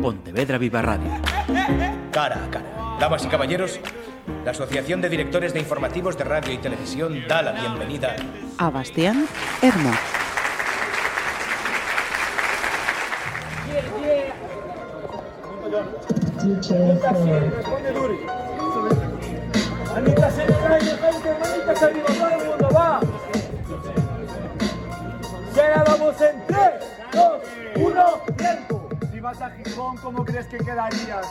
Pontevedra Viva Radio. Cara a cara. Damas y caballeros, la Asociación de Directores de Informativos de Radio y Televisión da la bienvenida a Bastián Hermo. Manita se le cae, gente, manita se arriba, vas a Gijón, ¿cómo crees que quedarías?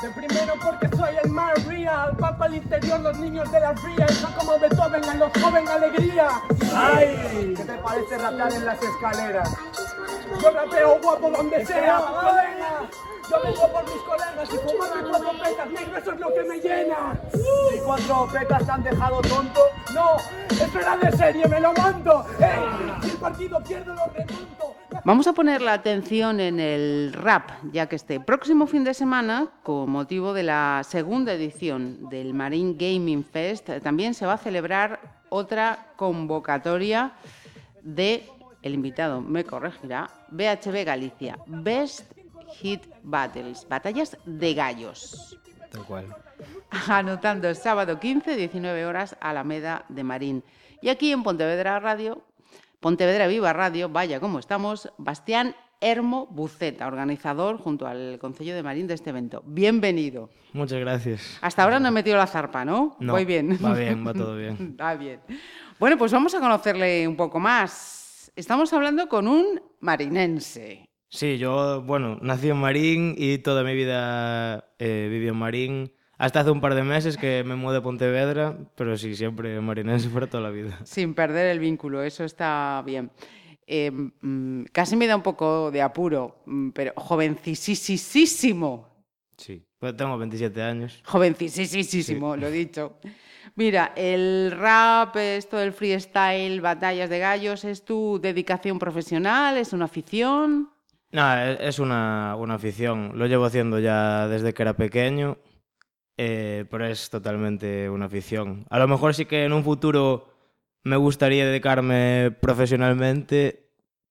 De primero porque soy el más real, papa al interior, los niños de la fría, eso como Beethoven a los jóvenes alegría. ¡Ay! ¿Qué te parece rapear en las escaleras? Yo rapeo guapo donde sea, colega. Yo vengo por mis colegas y fumarme cuatro pecas, negro, eso es lo que me llena. ¿Y cuatro pecas te han dejado tonto? No, eso era de serie, me lo mando. ¡Ey! Si el partido pierde, lo remonto. Vamos a poner la atención en el rap, ya que este próximo fin de semana, con motivo de la segunda edición del Marine Gaming Fest, también se va a celebrar otra convocatoria de, el invitado me corregirá, BHB Galicia, Best Hit Battles, batallas de gallos. Tal cual. Anotando el sábado 15, 19 horas, Alameda de Marín. Y aquí en Pontevedra Radio Pontevedra Viva Radio, vaya como estamos, Bastián Hermo Buceta, organizador junto al Concello de Marín de este evento. Bienvenido. Muchas gracias. Hasta ahora no he metido la zarpa, ¿no? No, Voy bien. Va bien, va todo bien. Va bien. Bueno, pues vamos a conocerle un poco más. Estamos hablando con un marinense. Sí, yo, bueno, nací en Marín y toda mi vida eh, viví en Marín. Hasta hace un par de meses que me mudé a Pontevedra, pero sí, siempre marinense para toda la vida. Sin perder el vínculo, eso está bien. Eh, mm, casi me da un poco de apuro, mm, pero jovencisísimo. Sí, pues tengo 27 años. Jovencisísimo, lo he dicho. Mira, el rap, esto del freestyle, batallas de gallos, ¿es tu dedicación profesional? ¿Es una afición? No, es es una, una afición. Lo llevo haciendo ya desde que era pequeño, eh, pero es totalmente una afición. A lo mejor sí que en un futuro me gustaría dedicarme profesionalmente,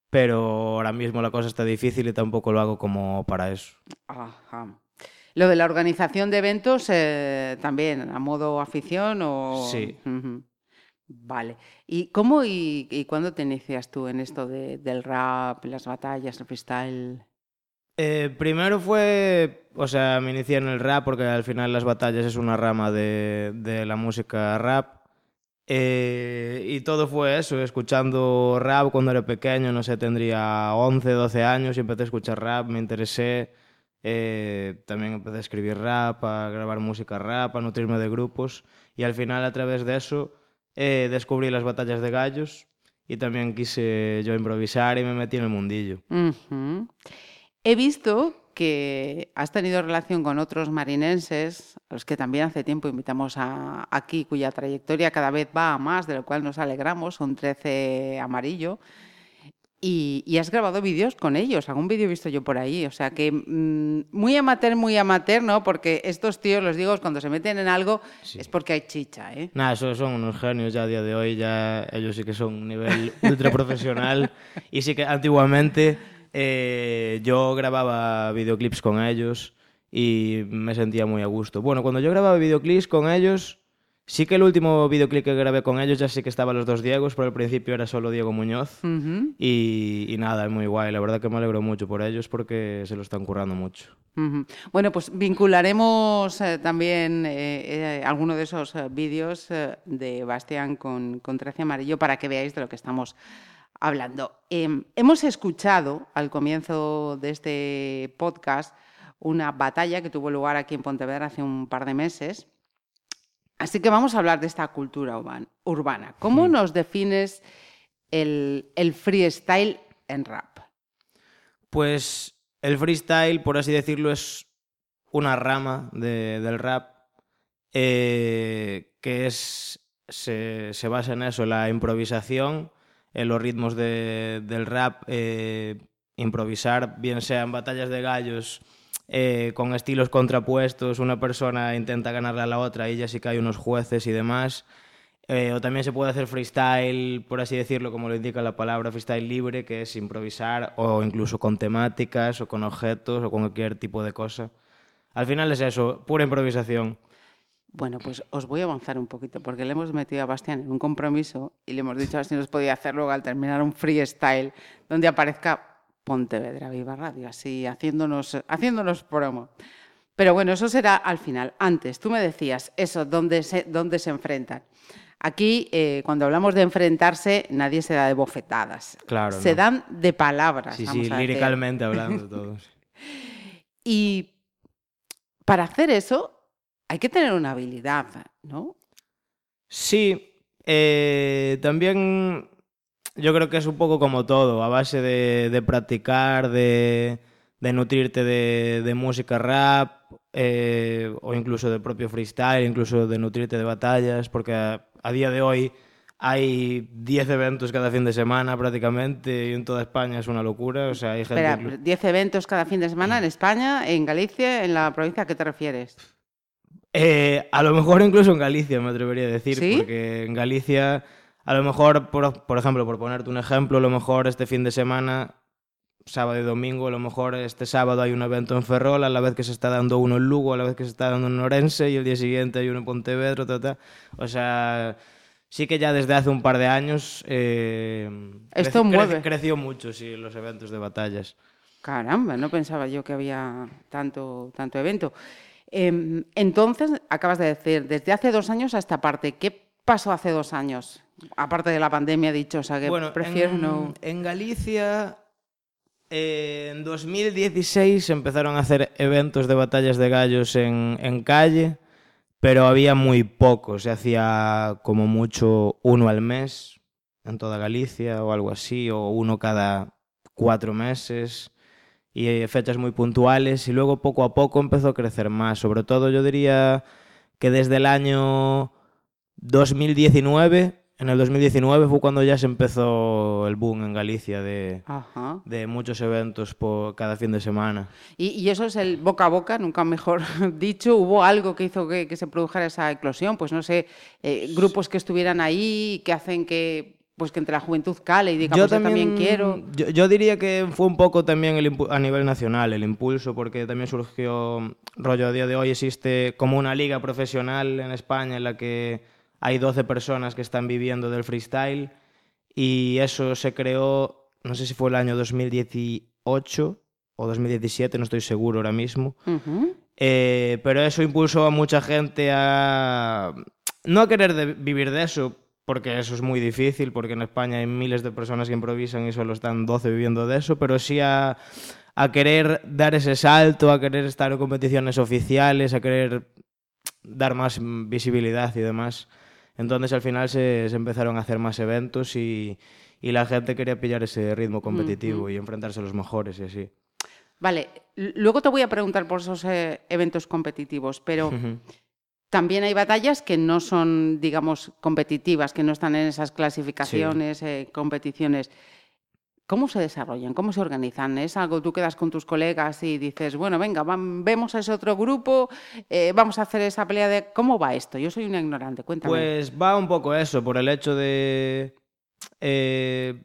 pero ahora mismo la cosa está difícil y tampoco lo hago como para eso. Ajá. Lo de la organización de eventos eh, también, a modo afición o... Sí. Vale. ¿Y cómo y, y cuándo te inicias tú en esto de- del rap, las batallas, el freestyle? Eh, primero fue, o sea, me inicié en el rap porque al final las batallas es una rama de, la música rap. Eh, y todo fue eso, escuchando rap cuando era pequeño, no sé, tendría 11, 12 años y empecé a escuchar rap, me interesé. Eh, también empecé a escribir rap, a grabar música rap, a nutrirme de grupos. Y al final, a través de eso, eh, descubrí las batallas de gallos y también quise yo improvisar y me metí en el mundillo. Ujú. He visto que has tenido relación con otros marinenses, a los que también hace tiempo invitamos a- aquí, cuya trayectoria cada vez va a más, de lo cual nos alegramos, son 13 amarillo. Y, y has grabado vídeos con ellos, algún vídeo he visto yo por ahí, o sea que mm, muy amateur, muy amateur, ¿no? Porque estos tíos, los digo, cuando se meten en algo es porque hay chicha, ¿eh? Nada, esos son unos genios ya a día de hoy, ya ellos sí que son un nivel ultra profesional. y sí que antiguamente eh, yo grababa videoclips con ellos y me sentía muy a gusto. Bueno, cuando yo grababa videoclips con ellos, sí que el último videoclip que grabé con ellos ya sí que estaban los dos Diegos, pero al principio era solo Diego Muñoz. Ujú, Y, y nada, es muy guay. La verdad que me alegro mucho por ellos porque se lo están currando mucho. Bueno, pues vincularemos eh, también eh, eh, alguno de esos eh, vídeos eh, de Bastián con, con 13 Amarillo para que veáis de lo que estamos hablando. Em, hemos escuchado al comienzo de este podcast una batalla que tuvo lugar aquí en Pontevedra hace un par de meses. Así que vamos a hablar de esta cultura urban- urbana. ¿Cómo nos defines el, el freestyle en rap? Pues el freestyle, por así decirlo, es una rama de- del rap eh, que es, se, se basa en eso, la improvisación, en los ritmos de- del rap, eh, improvisar, bien sean batallas de gallos, eh, con estilos contrapuestos, una persona intenta ganarle a la otra y ya sí que hay unos jueces y demás. Eh, o también se puede hacer freestyle, por así decirlo, como lo indica la palabra, freestyle libre, que es improvisar, o incluso con temáticas, o con objetos, o con cualquier tipo de cosa. Al final es eso, pura improvisación. Bueno, pues os voy a avanzar un poquito, porque le hemos metido a Bastián en un compromiso y le hemos dicho a ver si nos podía hacer luego al terminar un freestyle donde aparezca Pontevedra Viva Radio, así haciéndonos, haciéndonos promo. Pero bueno, eso será al final. Antes, tú me decías eso, ¿dónde se, dónde se enfrentan? Aquí, eh, cuando hablamos de enfrentarse, nadie se da de bofetadas. Claro. Se no. dan de palabras. Sí, vamos sí, a líricamente hablando todos. Y para hacer eso hay que tener una habilidad, ¿no? Sí, eh, también yo creo que es un poco como todo, a base de, de practicar, de, de nutrirte de, de música rap, eh, o incluso de propio freestyle, incluso de nutrirte de batallas, porque a, a día de hoy hay 10 eventos cada fin de semana prácticamente y en toda España es una locura. O sea, hay gente. Espera, inclu- 10 eventos cada fin de semana en España, en Galicia, en la provincia a qué te refieres. Eh, a lo mejor incluso en Galicia, me atrevería a decir, ¿Sí? porque en Galicia, a lo mejor, por, por ejemplo, por ponerte un ejemplo, a lo mejor este fin de semana, sábado y domingo, a lo mejor este sábado hay un evento en Ferrol, a la vez que se está dando uno en Lugo, a la vez que se está dando en Orense, y el día siguiente hay uno en Pontevedra, ta, ta. o sea... Sí que ya desde hace un par de años eh, Esto creci- mueve. creci- creció mucho, sí, los eventos de batallas. Caramba, no pensaba yo que había tanto, tanto evento. Em, entonces, acabas de decir, desde hace dos años a esta parte, ¿qué pasó hace dos años? Aparte de la pandemia dichosa, que Bueno, prefiero en, no... en Galicia, eh, en 2016 empezaron a hacer eventos de batallas de gallos en, en calle, pero había muy pocos. Se hacía como mucho uno al mes en toda Galicia o algo así, o uno cada cuatro meses y eh, fechas muy puntuales y luego poco a poco empezó a crecer más. Sobre todo yo diría que desde el año 2019, en el 2019 fue cuando ya se empezó el boom en Galicia de, de muchos eventos por cada fin de semana. Y, y eso es el boca a boca, nunca mejor dicho. ¿Hubo algo que hizo que, que se produjera esa eclosión? Pues no sé, eh, grupos que estuvieran ahí, que hacen que pues que entre la juventud cale y diga, pues yo también quiero. Yo, yo diría que fue un poco también el a nivel nacional el impulso, porque también surgió, rollo, a día de hoy existe como una liga profesional en España en la que hay 12 personas que están viviendo del freestyle y eso se creó, no sé si fue el año 2018 o 2017, no estoy seguro ahora mismo. Ujú. Eh, pero eso impulsó a mucha gente a no a querer de- vivir de eso, porque eso es muy difícil, porque en España hay miles de personas que improvisan y solo están 12 viviendo de eso, pero sí a, a querer dar ese salto, a querer estar en competiciones oficiales, a querer dar más visibilidad y demás. Entonces al final se, se empezaron a hacer más eventos y, y la gente quería pillar ese ritmo competitivo y enfrentarse a los mejores y así. Vale, luego te voy a preguntar por esos eh, eventos competitivos, pero. También hay batallas que no son, digamos, competitivas, que no están en esas clasificaciones, eh, competiciones. ¿Cómo se desarrollan? ¿Cómo se organizan? ¿Es algo tú quedas con tus colegas y dices, bueno, venga, vam- vemos a ese otro grupo, eh, vamos a hacer esa pelea de... ¿Cómo va esto? Yo soy una ignorante, cuéntame. Pues va un poco eso, por el hecho de... eh,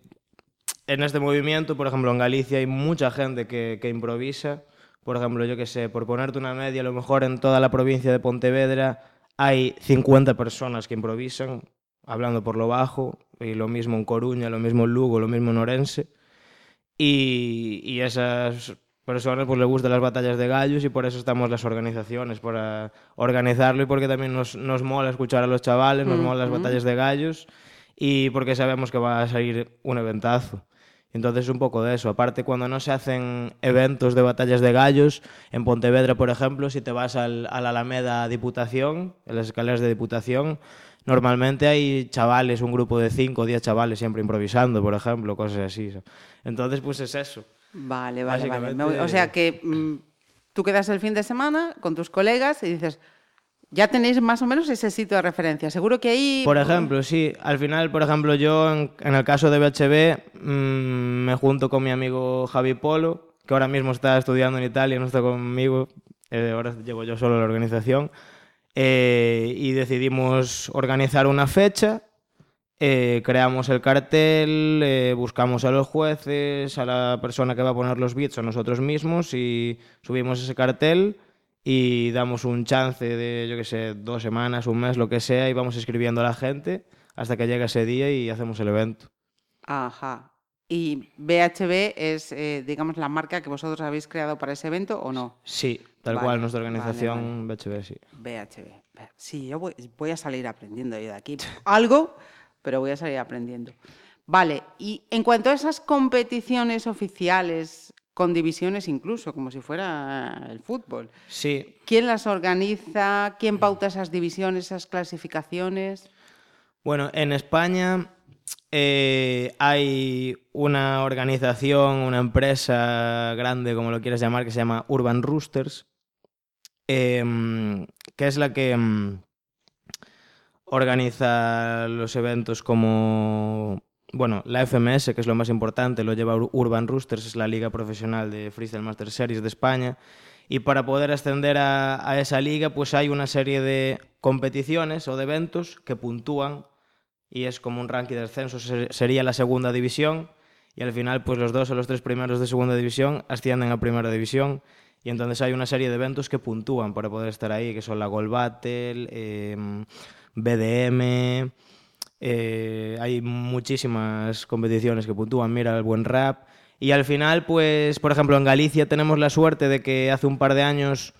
en este movimiento, por ejemplo, en Galicia hay mucha gente que, que improvisa. Por ejemplo, yo que sé, por ponerte una media, a lo mejor en toda la provincia de Pontevedra hay 50 personas que improvisan, hablando por lo bajo, y lo mismo en Coruña, lo mismo en Lugo, lo mismo en Orense. Y, y esas personas pues les gustan las batallas de gallos y por eso estamos las organizaciones, para organizarlo y porque también nos, nos mola escuchar a los chavales, nos mola las Ujú. batallas de gallos y porque sabemos que va a salir un eventazo. Entonces un poco de eso. Aparte, cuando no se hacen eventos de batallas de gallos, en Pontevedra, por ejemplo, si te vas al, a la Alameda Diputación, en las escaleras de Diputación, normalmente hay chavales, un grupo de 5 o 10 chavales siempre improvisando, por ejemplo, cosas así. Entonces, pues es eso. Vale, vale, vale. O sea que mm, tú quedas el fin de semana con tus colegas y dices, ya tenéis más o menos ese sitio de referencia. Seguro que ahí... Por ejemplo, sí. Al final, por ejemplo, yo en, en el caso de BHB mm, me junto con mi amigo Javi Polo, que ahora mismo está estudiando en Italia, no está conmigo. eh, ahora llevo yo solo la organización. eh, y decidimos organizar una fecha. eh, creamos el cartel, buscamos a los jueces, a la persona que va a poner los bits o nosotros mismos y subimos ese cartel y damos un chance de, yo qué sé, dos semanas, un mes, lo que sea, y vamos escribiendo a la gente hasta que llega ese día y hacemos el evento. Ajá. ¿Y BHB es, eh, digamos, la marca que vosotros habéis creado para ese evento o no? Sí, tal Vale, cual, nuestra vale, organización BHB, sí. BHB. Sí, yo voy, voy a salir aprendiendo yo de aquí. Algo, pero voy a salir aprendiendo. Vale, y en cuanto a esas competiciones oficiales, con divisiones incluso, como si fuera el fútbol, Sí, ¿quién las organiza? ¿Quién pauta esas divisiones, esas clasificaciones? Bueno, en España eh, hay una organización, una empresa grande, como lo quieras llamar, que se llama Urban Roosters, em, que es la que em, organiza los eventos como, bueno, la FMS, que es lo más importante, lo lleva Ur- Urban Roosters, es la liga profesional de Freestyle Master Series de España. Y para poder ascender a, esa liga, pues hay una serie de competiciones o de eventos que puntúan y es como un ranking de ascenso, ser- sería la segunda división y al final pues los dos o los tres primeros de segunda división ascienden a primera división y entonces hay una serie de eventos que puntúan para poder estar ahí, que son la Gold Battle, em, BDM, eh, hay muchísimas competiciones que puntúan, mira el buen rap. Y al final, pues, por ejemplo, en Galicia tenemos la suerte de que hace un par de años,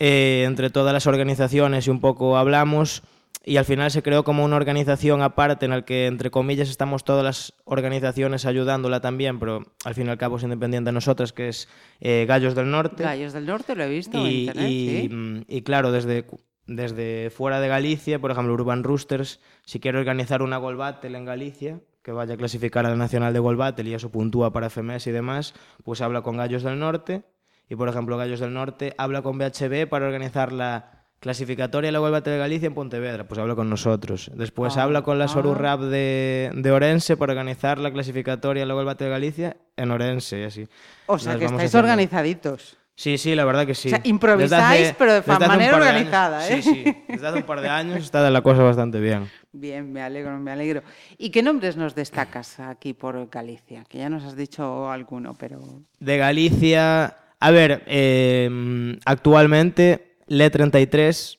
eh, entre todas las organizaciones y un poco hablamos, y al final se creó como una organización aparte en la que, entre comillas, estamos todas las organizaciones ayudándola también, pero al fin y al cabo es independiente de nosotras, que es eh, Gallos del Norte. Gallos del Norte, lo he visto en Y, internet, y, sí. mm, y claro, desde, desde fuera de Galicia, por ejemplo, Urban Roosters, si quiere organizar una Gold Battle en Galicia, que vaya a clasificar a la Nacional de Gold Battle y eso puntúa para FMS y demás, pues habla con Gallos del Norte. Y por ejemplo, Gallos del Norte habla con BHB para organizar la clasificatoria de la Gold Battle de Galicia en Pontevedra, pues habla con nosotros. Después Ah, habla con la Soru ah. Rap de, de Orense para organizar la clasificatoria de la Gold Battle de Galicia en Orense y así. O sea Nos que estáis organizaditos. Sí, sí, la verdad que sí. O sea, improvisáis, pero de manera par de años- organizada, ¿eh? Sí, sí. Desde hace un par de años está la cosa bastante bien. Bien, me alegro, me alegro. ¿Y qué nombres nos destacas aquí por Galicia? Que ya nos has dicho alguno, pero... De Galicia, a ver, eh, actualmente Le33,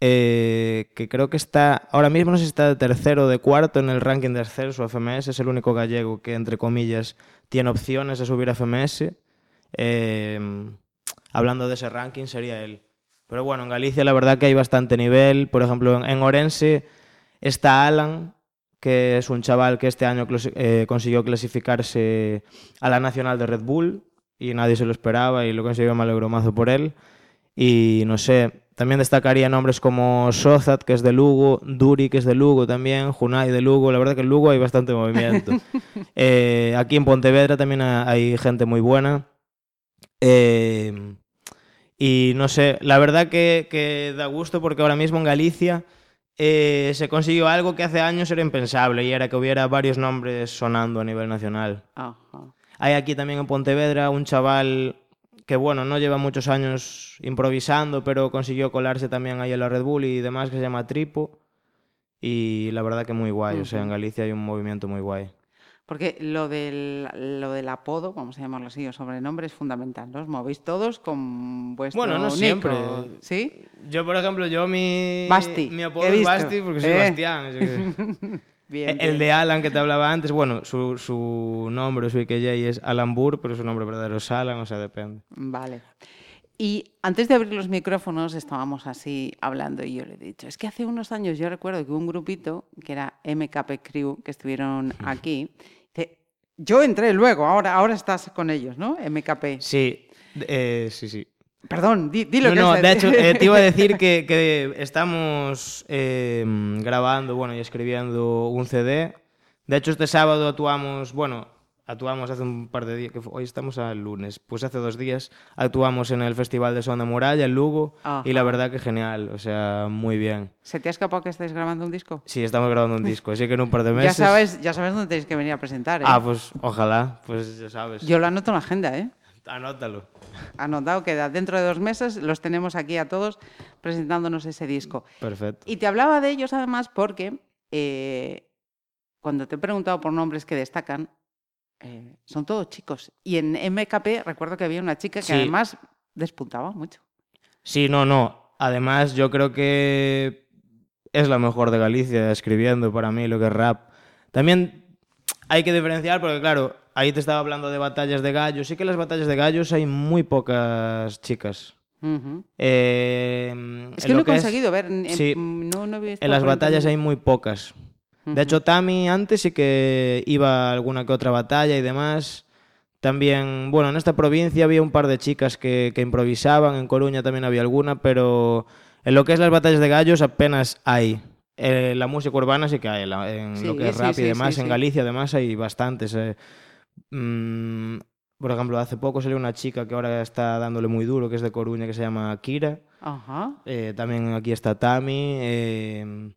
eh, que creo que está, ahora mismo no sé si está de tercero o de cuarto en el ranking de ascenso a FMS, es el único gallego que, entre comillas, tiene opciones de subir a FMS. Eh, hablando de ese ranking sería él. Pero bueno, en Galicia la verdad que hay bastante nivel. Por ejemplo, en, en Orense está Alan, que es un chaval que este año eh, consiguió clasificarse a la nacional de Red Bull y nadie se lo esperaba y lo consiguió me alegro mazo por él. Y no sé, también destacaría nombres como Sozat, que es de Lugo, Duri, que es de Lugo también, Junai de Lugo. La verdad que en Lugo hay bastante movimiento. Eh, aquí en Pontevedra también ha- hay gente muy buena. Eh, y no sé, la verdad que, que da gusto porque ahora mismo en Galicia eh, se consiguió algo que hace años era impensable y era que hubiera varios nombres sonando a nivel nacional. Ajá. Hay aquí también en Pontevedra un chaval que, bueno, no lleva muchos años improvisando, pero consiguió colarse también ahí en la Red Bull y demás, que se llama Tripo. Y la verdad que muy guay, o sea, en. Galicia hay un movimiento muy guay. Porque lo del, lo del apodo, vamos a llamarlo así, o sobrenombre, es fundamental, ¿no? Os movéis todos con vuestro Bueno, no siempre. ¿o- ¿Sí? Yo, por ejemplo, yo mi, Basti, mi apodo es. Basti porque soy Eh. Bastián. Bien, El de Alan que te hablaba antes, bueno, su, su nombre, su IKJ es Alan Burr, pero su nombre verdadero es Alan, o sea, depende. Vale. Y antes de abrir los micrófonos estábamos así hablando y yo le he dicho, es que hace unos años yo recuerdo que un grupito que era MKP Crew que estuvieron aquí. Dice, yo entré luego, ahora, ahora estás con ellos, ¿no? MKP. Sí, eh, sí, sí. Perdón, di, di lo No, que no, es- de hecho, eh, te iba a decir que, que estamos eh, grabando, bueno, y escribiendo un CD. De hecho, este sábado actuamos, bueno, actuamos hace un par de días, que hoy estamos al lunes, pues hace dos días actuamos en el Festival de Son de Muralla, en Lugo, y la Ajá. verdad que genial, o sea, muy bien. ¿Se te ha escapado que estáis grabando un disco? Sí, estamos grabando un disco, así que en un par de Ya meses... sabes, ya sabes dónde tenéis que venir a presentar, ¿eh? Ah, pues ojalá, pues ya sabes. Yo lo anoto en la agenda, ¿eh? Anótalo. Anotado queda. Dentro de dos meses los tenemos aquí a todos presentándonos ese disco. Perfecto. Y te hablaba de ellos además porque eh, cuando te he preguntado por nombres que destacan, eh, son todos chicos. Y en MKP recuerdo que había una chica que Sí. además despuntaba mucho. Sí, no, no. Además, yo creo que es la mejor de Galicia escribiendo para mí lo que es rap. También hay que diferenciar porque, claro, ahí te estaba hablando de batallas de gallos. Sí que en las batallas de gallos hay muy pocas chicas. Eh, Es que no he es- conseguido ver. en- sí. no, no he visto En las batallas hay muy pocas. De hecho, Tami antes sí que iba a alguna que otra batalla y demás. También, bueno, en esta provincia había un par de chicas que, que improvisaban, en Coruña también había alguna, pero en lo que es las batallas de gallos apenas hay. Eh, la música urbana sí que hay, la- en Sí, lo que es sí, rap sí, y demás. en. Galicia además hay bastantes. eh. Mm, por ejemplo, hace poco salió una chica que ahora está dándole muy duro, que es de Coruña, que se llama Kira. Ajá. Eh, también aquí está Tami.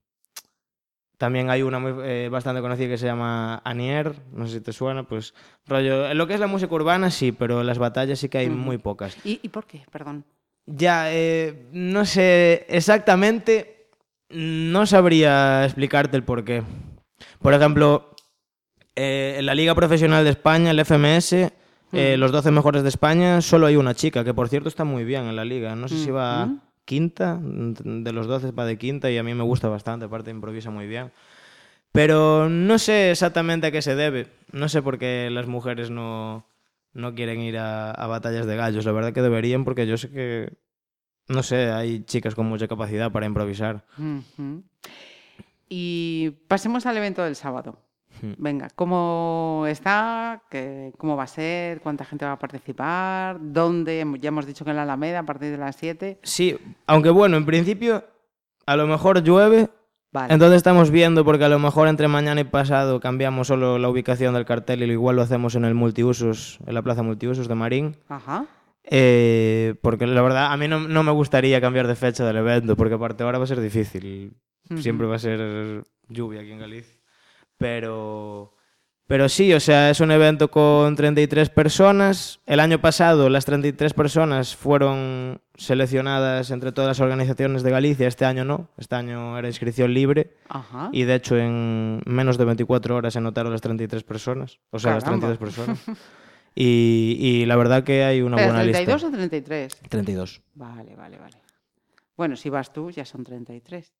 También hay una muy, eh, bastante conocida que se llama Anier, no sé si te suena, pues rollo, en lo que es la música urbana sí, pero en las batallas sí que hay muy pocas. ¿Y, y por qué? Perdón. Ya, eh, no sé exactamente, no sabría explicarte el por qué. Por ejemplo, eh, en la Liga Profesional de España, el FMS, eh, los 12 mejores de España, solo hay una chica, que por cierto está muy bien en la liga. No sé si va. Quinta, de los 12 va de quinta y a mí me gusta bastante, aparte improvisa muy bien. Pero no sé exactamente a qué se debe. No sé por qué las mujeres no, no quieren ir a, batallas de gallos. La verdad que deberían porque yo sé que, no sé, hay chicas con mucha capacidad para improvisar. Y pasemos al evento del sábado. Hmm. Venga, ¿cómo está? ¿Qué- ¿Cómo va a ser? ¿Cuánta gente va a participar? ¿Dónde? Ya hemos dicho que en la Alameda a partir de las 7. Sí, aunque bueno, en principio a lo mejor llueve, Vale. entonces estamos viendo porque a lo mejor entre mañana y pasado cambiamos solo la ubicación del cartel y igual lo hacemos en el multiusos, en la plaza multiusos de Marín. Ajá. Eh, porque la verdad a mí no, no me gustaría cambiar de fecha del evento porque aparte ahora va a ser difícil. Siempre va a ser lluvia aquí en Galicia. Pero, pero sí, o sea, es un evento con 33 personas. El año pasado las 33 personas fueron seleccionadas entre todas las organizaciones de Galicia. Este año no. Este año era inscripción libre. Ajá. Y de hecho en menos de 24 horas se anotaron las 33 personas. O sea, Caramba. las 32 personas. Y, y la verdad que hay una ¿Pero buena 32 lista. o 33? 32. Vale, vale, vale. Bueno, si vas tú, ya son 33.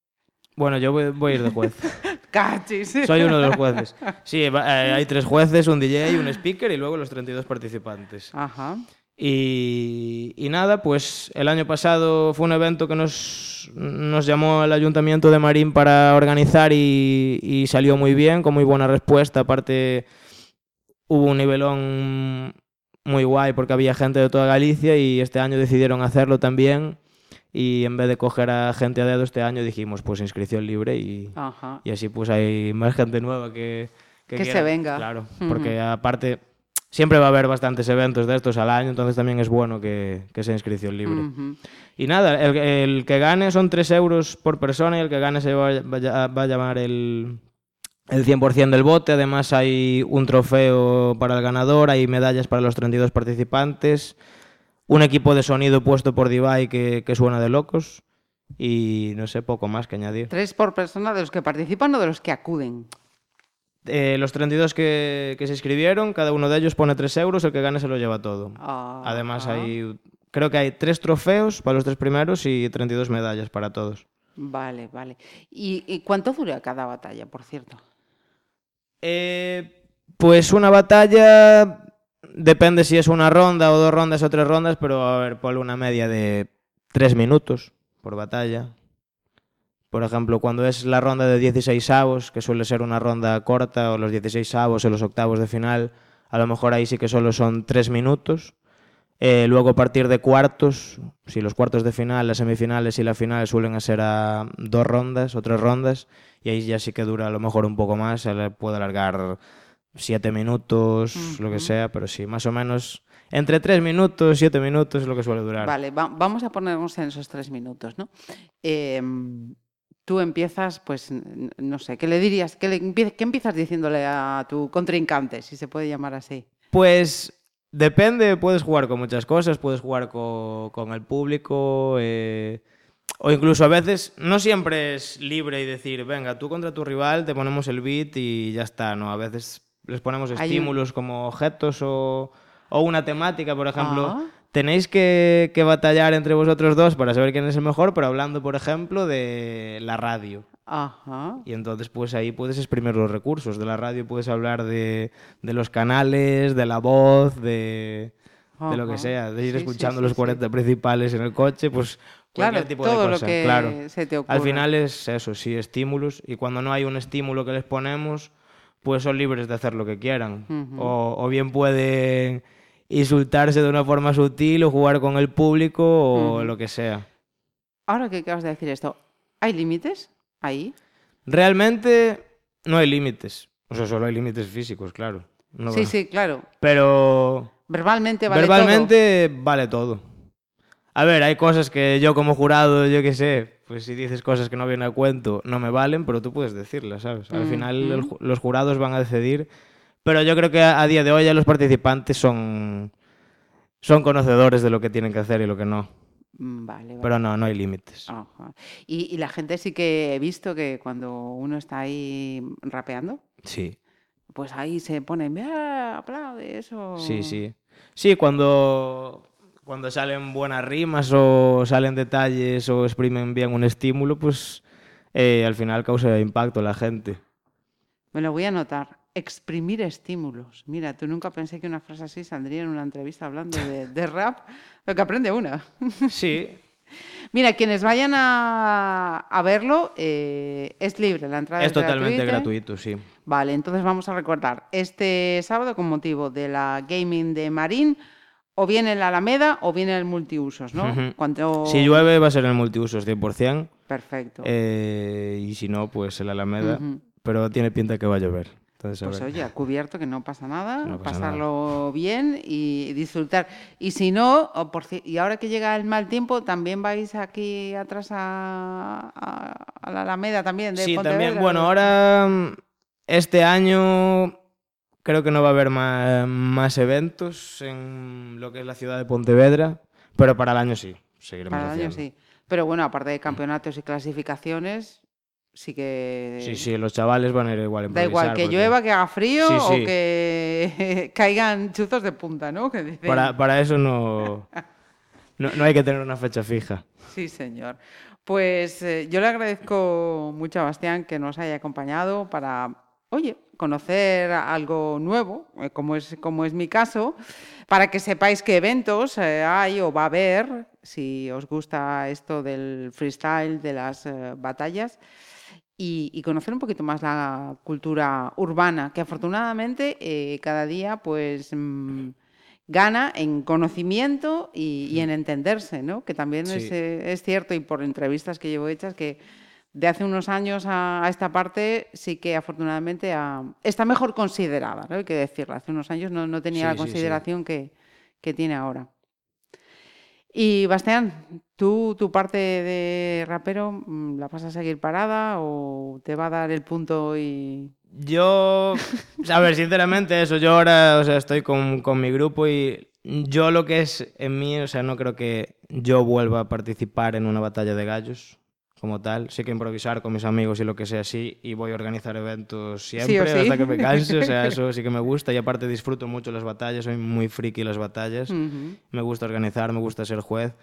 Bueno, yo voy, voy a ir de juez. ¡Cachis! Soy uno de los jueces. Sí, eh, hay tres jueces, un DJ, un speaker y luego los 32 participantes. Ajá. Y, y nada, pues el año pasado fue un evento que nos, nos llamó el Ayuntamiento de Marín para organizar y, y salió muy bien, con muy buena respuesta. Aparte, hubo un nivelón muy guay porque había gente de toda Galicia y este año decidieron hacerlo también. Y en vez de coger a gente a dedo este año dijimos pues inscripción libre y, Ajá. y así pues hay más gente nueva que... Que se quiera. venga. Claro, Ujú. porque aparte siempre va a haber bastantes eventos de estos al año, entonces también es bueno que, que sea inscripción libre. Ujú. Y nada, el, el que gane son 3 euros por persona y el que gane se va, va a- va a llamar el, el 100% del bote. Además hay un trofeo para el ganador, hay medallas para los 32 participantes, un equipo de sonido puesto por Divai que, que suena de locos y no sé, poco más que añadir. ¿Tres por persona de los que participan o de los que acuden? Eh, los 32 que, que se inscribieron, cada uno de ellos pone 3 euros, el que gane se lo lleva todo. Ah, Además hay, creo que hay tres trofeos para los tres primeros y 32 medallas para todos. Vale, vale. ¿Y, y cuánto dura cada batalla, por cierto? Eh, pues una batalla depende si es una ronda o dos rondas o tres rondas, pero a ver, por una media de tres minutos por batalla. Por ejemplo, cuando es la ronda de 16 avos, que suele ser una ronda corta, o los 16 avos o los octavos de final, a lo mejor ahí sí que solo son tres minutos. Eh, luego a partir de cuartos, si los cuartos de final, las semifinales y la final suelen ser a dos rondas o tres rondas, y ahí ya sí que dura a lo mejor un poco más, se puede alargar siete minutos, lo que sea, pero sí, más o menos entre tres minutos, siete minutos es lo que suele durar. Vale, va- vamos a ponernos en esos tres minutos, ¿no? Em, tú empiezas, pues, no sé, ¿qué le dirías? ¿Qué, le empie- qué empiezas diciéndole a tu contrincante, si se puede llamar así? Pues Depende, puedes jugar con muchas cosas, puedes jugar co- con, el público, eh, o incluso a veces no siempre es libre y decir, venga, tú contra tu rival te ponemos el beat y ya está, ¿no? A veces les ponemos Hay un- estímulos como objetos o, o una temática, por ejemplo. Ah. Tenéis que, que batallar entre vosotros dos para saber quién es el mejor, pero hablando, por ejemplo, de la radio. Ajá. Y entonces, pues ahí puedes exprimir los recursos. De la radio puedes hablar de, de los canales, de la voz, de, de lo que sea, de ir Sí, escuchando sí, los sí. 40 principales en el coche, pues cualquier Claro, tipo todo de lo cosa. que claro. se te Al ocurra. final es eso, sí, estímulos. Y cuando no hay un estímulo que les ponemos, pues son libres de hacer lo que quieran. O, o bien pueden insultarse de una forma sutil o jugar con el público o lo que sea. Ahora que acabas de decir esto, ¿hay límites ahí? Realmente no hay límites. O sea, solo hay límites físicos, claro. No sí, sí, claro. Pero Verbalmente vale todo. verbalmente vale todo. A ver, hay cosas que yo como jurado, yo qué sé, pues si dices cosas que no vienen a cuento, no me valen, pero tú puedes decirlas, ¿sabes? Al Mm, final mm. los jurados van a decidir. Pero yo creo que a, día de hoy ya los participantes son, son conocedores de lo que tienen que hacer y lo que no. Mm, Vale, vale. Pero no, no hay límites. Y, y la gente sí que he visto que cuando uno está ahí rapeando, Sí. pues ahí se pone, "Mira, aplaude eso. Sí, sí. Sí, cuando, cuando salen buenas rimas o salen detalles o exprimen bien un estímulo, pues eh, al final causa impacto en la gente. Me lo voy a anotar. Exprimir estímulos. Mira, tú nunca pensé que una frase así saldría en una entrevista hablando de, de rap, pero que aprende una. Sí, Mira, quienes vayan a, a verlo, eh, es libre, la entrada es es totalmente gratuita. gratuito, sí. Vale, entonces vamos a recordar, este sábado con motivo de la Gaming de Marín, o bien en la Alameda o bien en el multiusos, ¿no? Cuando... Si llueve va a ser en el multiusos 100%, Perfecto. eh, y si no, pues en la Alameda, pero tiene pinta que va a llover. Entonces, a Pues ver. oye, a cubierto que no pasa nada, No pasa pasarlo bien y disfrutar. Y si no, o por ci- y ahora que llega el mal tiempo, también vais aquí atrás a, a- a la Alameda también de Sí, Pontevedra, también. Bueno, ¿no? ahora mm, este año creo que no va a haber ma- más, eventos en lo que es la ciudad de Pontevedra, pero para el año sí. Seguiremos Para el año haciendo. sí. Pero bueno, aparte de campeonatos y clasificaciones, sí que... Sí, sí, los chavales van a ir igual a Da igual que porque llueva, que haga frío Sí, o que caigan chuzos de punta, ¿no? Que dicen. Para, para eso no, no, no hay que tener una fecha fija. Sí, señor. Pues eh, yo le agradezco mucho a Bastián que nos haya acompañado para, oye, conocer algo nuevo, eh, como es, como es mi caso, para que sepáis qué eventos eh, hay o va a haber, si os gusta esto del freestyle, de las eh, batallas. Y, y conocer un poquito más la cultura urbana, que afortunadamente eh, cada día pues mm, gana en conocimiento y, y en entenderse, ¿no? Que también Sí. es cierto, y por entrevistas que llevo hechas, que de hace unos años a, a esta parte sí que afortunadamente ha- está mejor considerada, ¿no? Hay que decirlo. Hace unos años no, no tenía Sí, la sí, sí. consideración que, que tiene ahora. Y Bastián, ¿tú tu parte de rapero mm, la vas a seguir parada o te va a dar el punto y... Yo, a ver, sinceramente eso, yo ahora, o sea, estoy con, con mi grupo y yo lo que es en mí, o sea, no creo que yo vuelva a participar en una batalla de gallos como tal. Sí que improvisar con mis amigos y lo que sea así y voy a organizar eventos siempre sí. hasta que me canse, o sea, eso sí que me gusta y aparte disfruto mucho las batallas, soy muy friki las batallas. Me gusta organizar, me gusta ser juez,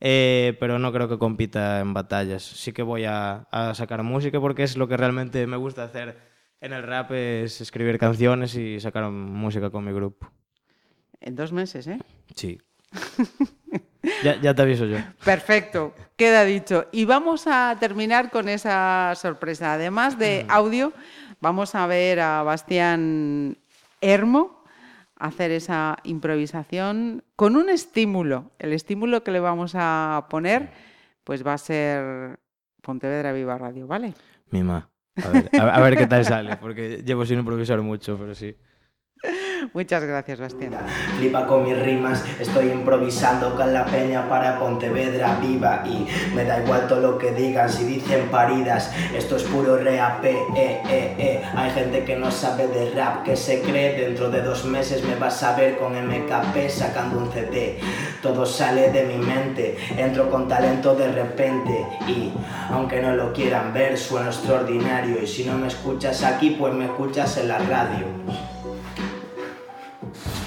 eh, pero no creo que compita en batallas. Sí que voy a, a sacar música porque es lo que realmente me gusta hacer en el rap, es escribir canciones y sacar música con mi grupo. En dos meses, ¿eh? Sí. ya, ya te aviso yo. Perfecto, queda dicho. Y vamos a terminar con esa sorpresa. Además de audio, vamos a ver a Bastián Hermo hacer esa improvisación con un estímulo. El estímulo que le vamos a poner, pues va a ser Pontevedra Viva Radio, ¿vale? Mima. A ver, a, a ver qué tal sale, porque llevo sin improvisar mucho, pero sí. Muchas gracias, Bastián. Flipa con mis rimas, estoy improvisando con la peña para Pontevedra viva y me da igual todo lo que digan si dicen paridas, esto es puro rap, eh, eh, eh. Hay gente que no sabe de rap, que se cree, dentro de dos meses me vas a ver con MKP sacando un CD, todo sale de mi mente, entro con talento de repente y aunque no lo quieran ver sueno extraordinario y si no me escuchas aquí pues me escuchas en la radio.